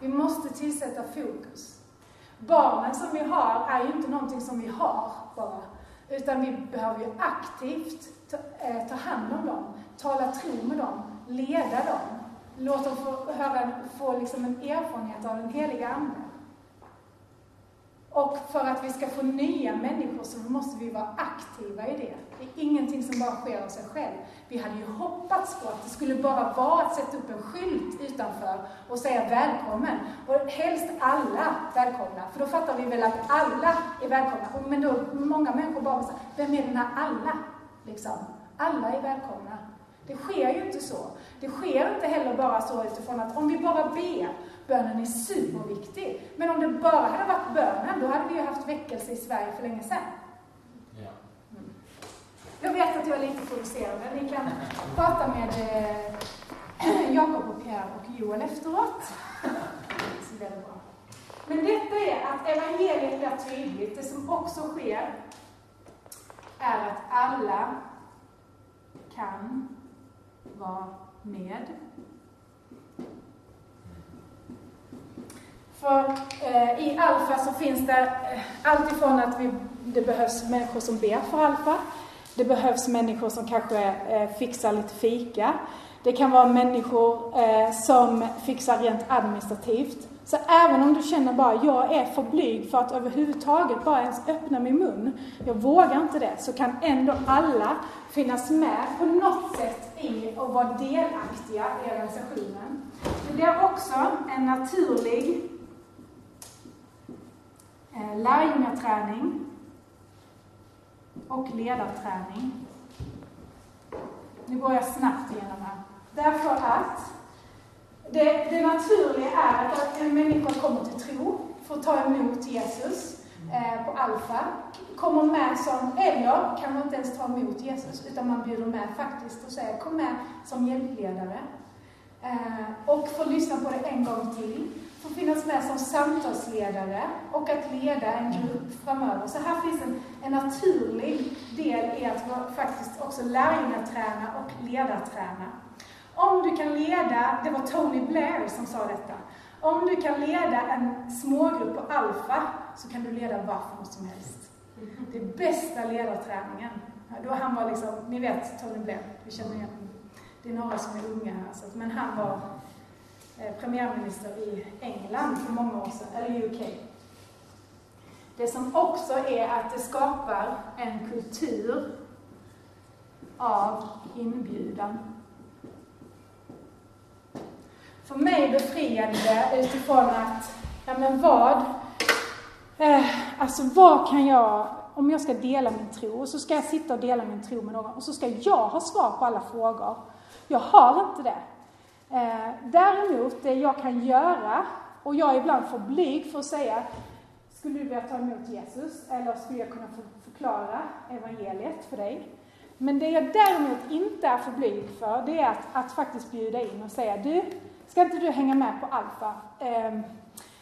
Vi måste tillsätta fokus. Barnen som vi har är ju inte någonting som vi har bara, Utan vi behöver ju aktivt ta, eh, ta hand om dem, tala tro med dem, leda dem. Låt dem få, höra, få liksom en erfarenhet av den heliga Ande. Och för att vi ska få nya människor så måste vi vara aktiva i det. Det är ingenting som bara sker av sig själv. Vi hade ju hoppats på att det skulle bara vara att sätta upp en skylt utanför och säga välkommen. Och helst alla välkomna, för då fattar vi väl att alla är välkomna. Men då många människor bara säger, vem är den här alla? Liksom. Alla är välkomna. Det sker ju inte så. Det sker inte heller bara så utifrån att om vi bara ber, bönen är superviktig. Men om det bara hade varit bönen, då hade vi ju haft väckelse i Sverige för länge sedan. Mm. Jag vet att jag är lite provocerande. Ni kan prata med eh, Jakob och Pierre och Joel efteråt. Så blir det bra. Men detta är att evangeliet blir tydligt. Det som också sker är att alla kan vara med. För eh, i Alfa så finns det eh, allt ifrån att vi, det behövs människor som ber för Alfa. Det behövs människor som kanske eh, fixar lite fika. Det kan vara människor eh, som fixar rent administrativt. Så även om du känner bara, jag är för blyg för att överhuvudtaget bara ens öppna min mun, jag vågar inte det, så kan ändå alla finnas med på något sätt i och vara delaktiga i organisationen. Det blir också en naturlig eh, lärjungaträning och ledarträning. Nu går jag snabbt igenom här. Därför att det, det naturliga är att en människa kommer till tro, får ta emot Jesus eh, på Alfa, kommer med som, eller kan man inte ens ta emot Jesus, utan man bjuder med faktiskt och säger kom med som hjälpledare. Eh, och får lyssna på det en gång till. Får finnas med som samtalsledare och att leda en grupp framöver. Så här finns en, en naturlig del i att faktiskt också lärjungaträna och ledarträna. Om du kan leda, det var Tony Blair som sa detta, om du kan leda en smågrupp på Alfa så kan du leda varför som helst. Det är bästa ledarträningen. Då han var liksom, ni vet Tony Blair, vi känner igen honom. Det är några som är unga här, så, men han var eh, premiärminister i England för många år sedan, eller UK. Det som också är att det skapar en kultur av inbjudan. För mig befriade det utifrån att, ja men vad, eh, alltså vad kan jag, om jag ska dela min tro, så ska jag sitta och dela min tro med någon, och så ska jag ha svar på alla frågor. Jag har inte det. Eh, däremot, det jag kan göra, och jag är ibland för blyg för att säga, skulle du vilja ta emot Jesus? Eller skulle jag kunna förklara evangeliet för dig? Men det jag däremot inte är för blyg för, det är att, att faktiskt bjuda in och säga, du, Ska inte du hänga med på Alfa? Ehm,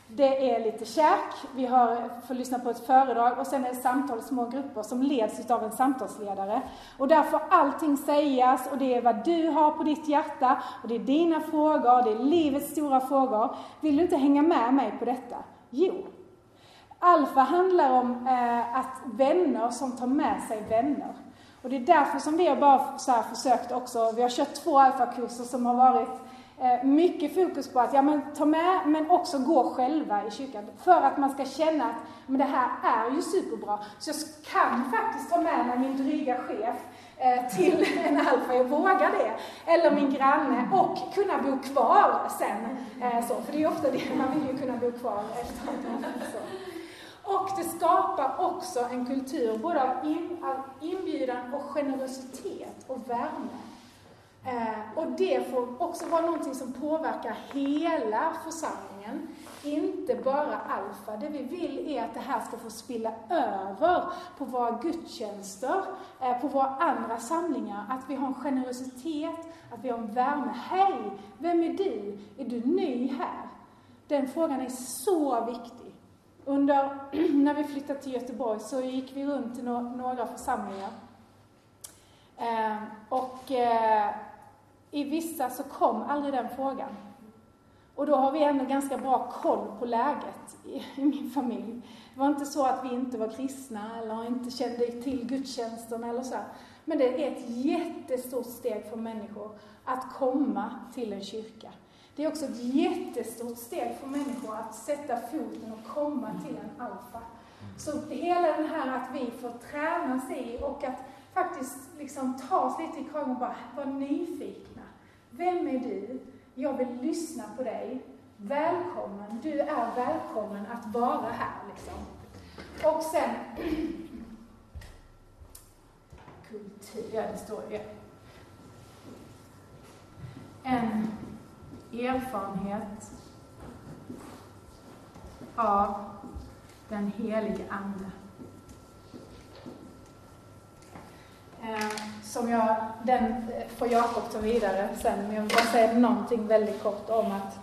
det är lite käk, vi har, får lyssna på ett föredrag och sen är det samtal i små grupper som leds av en samtalsledare. Och där får allting sägas och det är vad du har på ditt hjärta och det är dina frågor, det är livets stora frågor. Vill du inte hänga med mig på detta? Jo. Alfa handlar om eh, att vänner som tar med sig vänner. Och det är därför som vi har bara så försökt också, vi har kört två alfakurser som har varit Eh, mycket fokus på att ja, men, ta med, men också gå själva i kyrkan. För att man ska känna att men det här är ju superbra. Så jag kan faktiskt ta med mig min dryga chef eh, till en alfa, jag vågar det. Eller min granne och kunna bo kvar sen. Eh, så, för det är ju ofta det, man vill ju kunna bo kvar efter så. Och det skapar också en kultur både av inbjudan och generositet och värme. Eh, och det får också vara någonting som påverkar hela församlingen, inte bara Alfa. Det vi vill är att det här ska få spilla över på våra gudstjänster, eh, på våra andra samlingar. Att vi har en generositet, att vi har en värme. Hej! Vem är du? Är du ny här? Den frågan är så viktig. Under, när vi flyttade till Göteborg så gick vi runt till några församlingar. Eh, och eh, i vissa så kom aldrig den frågan. Och då har vi ändå ganska bra koll på läget i, i min familj. Det var inte så att vi inte var kristna eller inte kände till gudstjänsten eller så. Men det är ett jättestort steg för människor att komma till en kyrka. Det är också ett jättestort steg för människor att sätta foten och komma till en alfa. Så hela den här att vi får tränas i och att faktiskt liksom ta oss lite i kragen och bara vara nyfikna. Vem är du? Jag vill lyssna på dig. Välkommen, du är välkommen att vara här liksom. Och sen kultur, ja det står ju. En erfarenhet av den helige Ande. Eh, som jag, den eh, får Jakob ta vidare sen, men jag vill bara säga någonting väldigt kort om att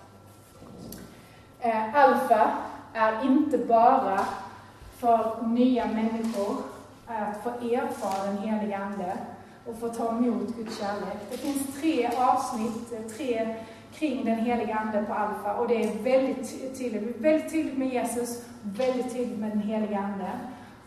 eh, Alfa är inte bara för nya människor eh, att få erfara den helige Ande och få ta emot Guds kärlek. Det finns tre avsnitt, eh, tre kring den heliga Ande på Alfa och det är väldigt tydligt, väldigt tydligt med Jesus, väldigt tydligt med den heliga Ande.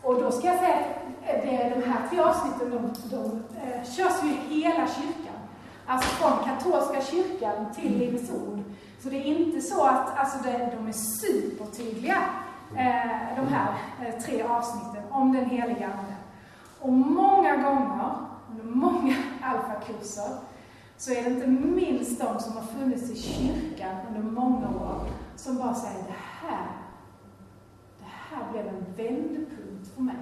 Och då ska jag säga att det, de här tre avsnitten, de, de eh, körs ju i hela kyrkan. Alltså från katolska kyrkan till Livets Ord. Så det är inte så att alltså det, de är supertydliga, eh, de här eh, tre avsnitten om den heliga Ande. Och många gånger, under många alfakurser, så är det inte minst de som har funnits i kyrkan under många år som bara säger det här, det här blev en vändpunkt för mig.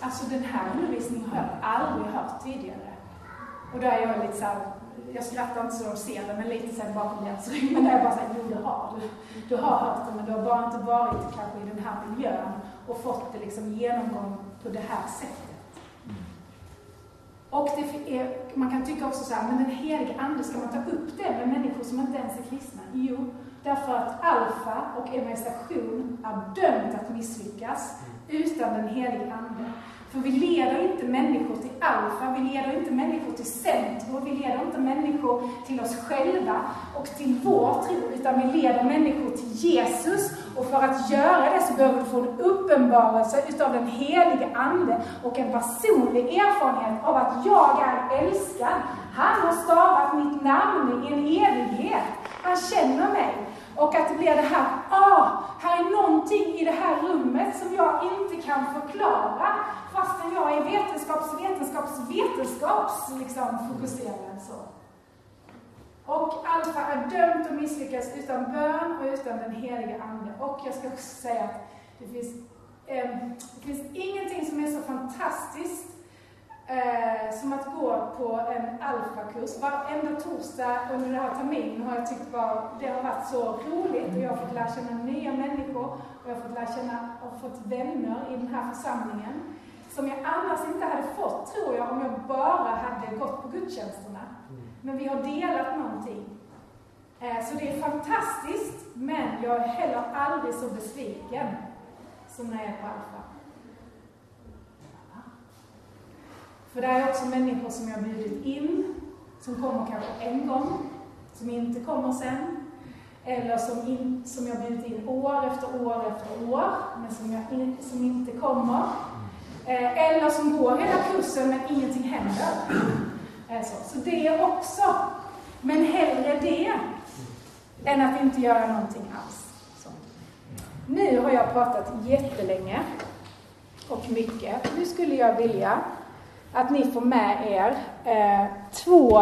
Alltså den här undervisningen har jag aldrig hört tidigare. Och då är jag lite såhär, jag skrattar inte så de ser det, men lite såhär bakom deras rygg. Men där jag bara såhär, jo det har du. Du har hört det, men du har bara inte varit kanske i den här miljön och fått det liksom genomgång på det här sättet. Och är, man kan tycka också så här, men den helige Ande, ska man ta upp det med människor som inte ens är kristna? Jo, därför att alfa och evangelisation är dömt att misslyckas utan den helige Ande. För vi leder inte människor till alfa, vi leder inte människor till centrum, vi leder inte människor till oss själva och till vår tro, utan vi leder människor till Jesus. Och för att göra det så behöver du få en uppenbarelse utav den helige Ande och en personlig erfarenhet av att jag är älskad. Han har stavat mitt namn i en evighet. Han känner mig. Och att det blir det här, ah, här är någonting i det här rummet som jag inte kan förklara fastän jag är vetenskaps, vetenskaps, vetenskaps liksom, fokuserad. Så. Och alfa är dömt att misslyckas utan bön och utan den heliga Ande. Och jag ska också säga att det finns, eh, det finns ingenting som är så fantastiskt eh, som att gå på en alfakurs. Varenda torsdag under den här terminen har jag tyckt var, det har varit så roligt och jag har fått lära känna nya människor och jag har fått lära känna och fått vänner i den här församlingen som jag annars inte hade fått, tror jag, om jag bara hade gått på gudstjänsterna. Men vi har delat någonting. Eh, så det är fantastiskt, men jag är heller aldrig så besviken som när jag är på Alfa. För det är också människor som jag bjudit in, som kommer kanske en gång, som inte kommer sen. Eller som, in, som jag bjudit in år efter år efter år, men som, jag in, som inte kommer. Eh, eller som går hela kursen men ingenting händer. Eh, så, så det också, men hellre det än att inte göra någonting alls. Så. Nu har jag pratat jättelänge och mycket. Nu skulle jag vilja att ni får med er eh, två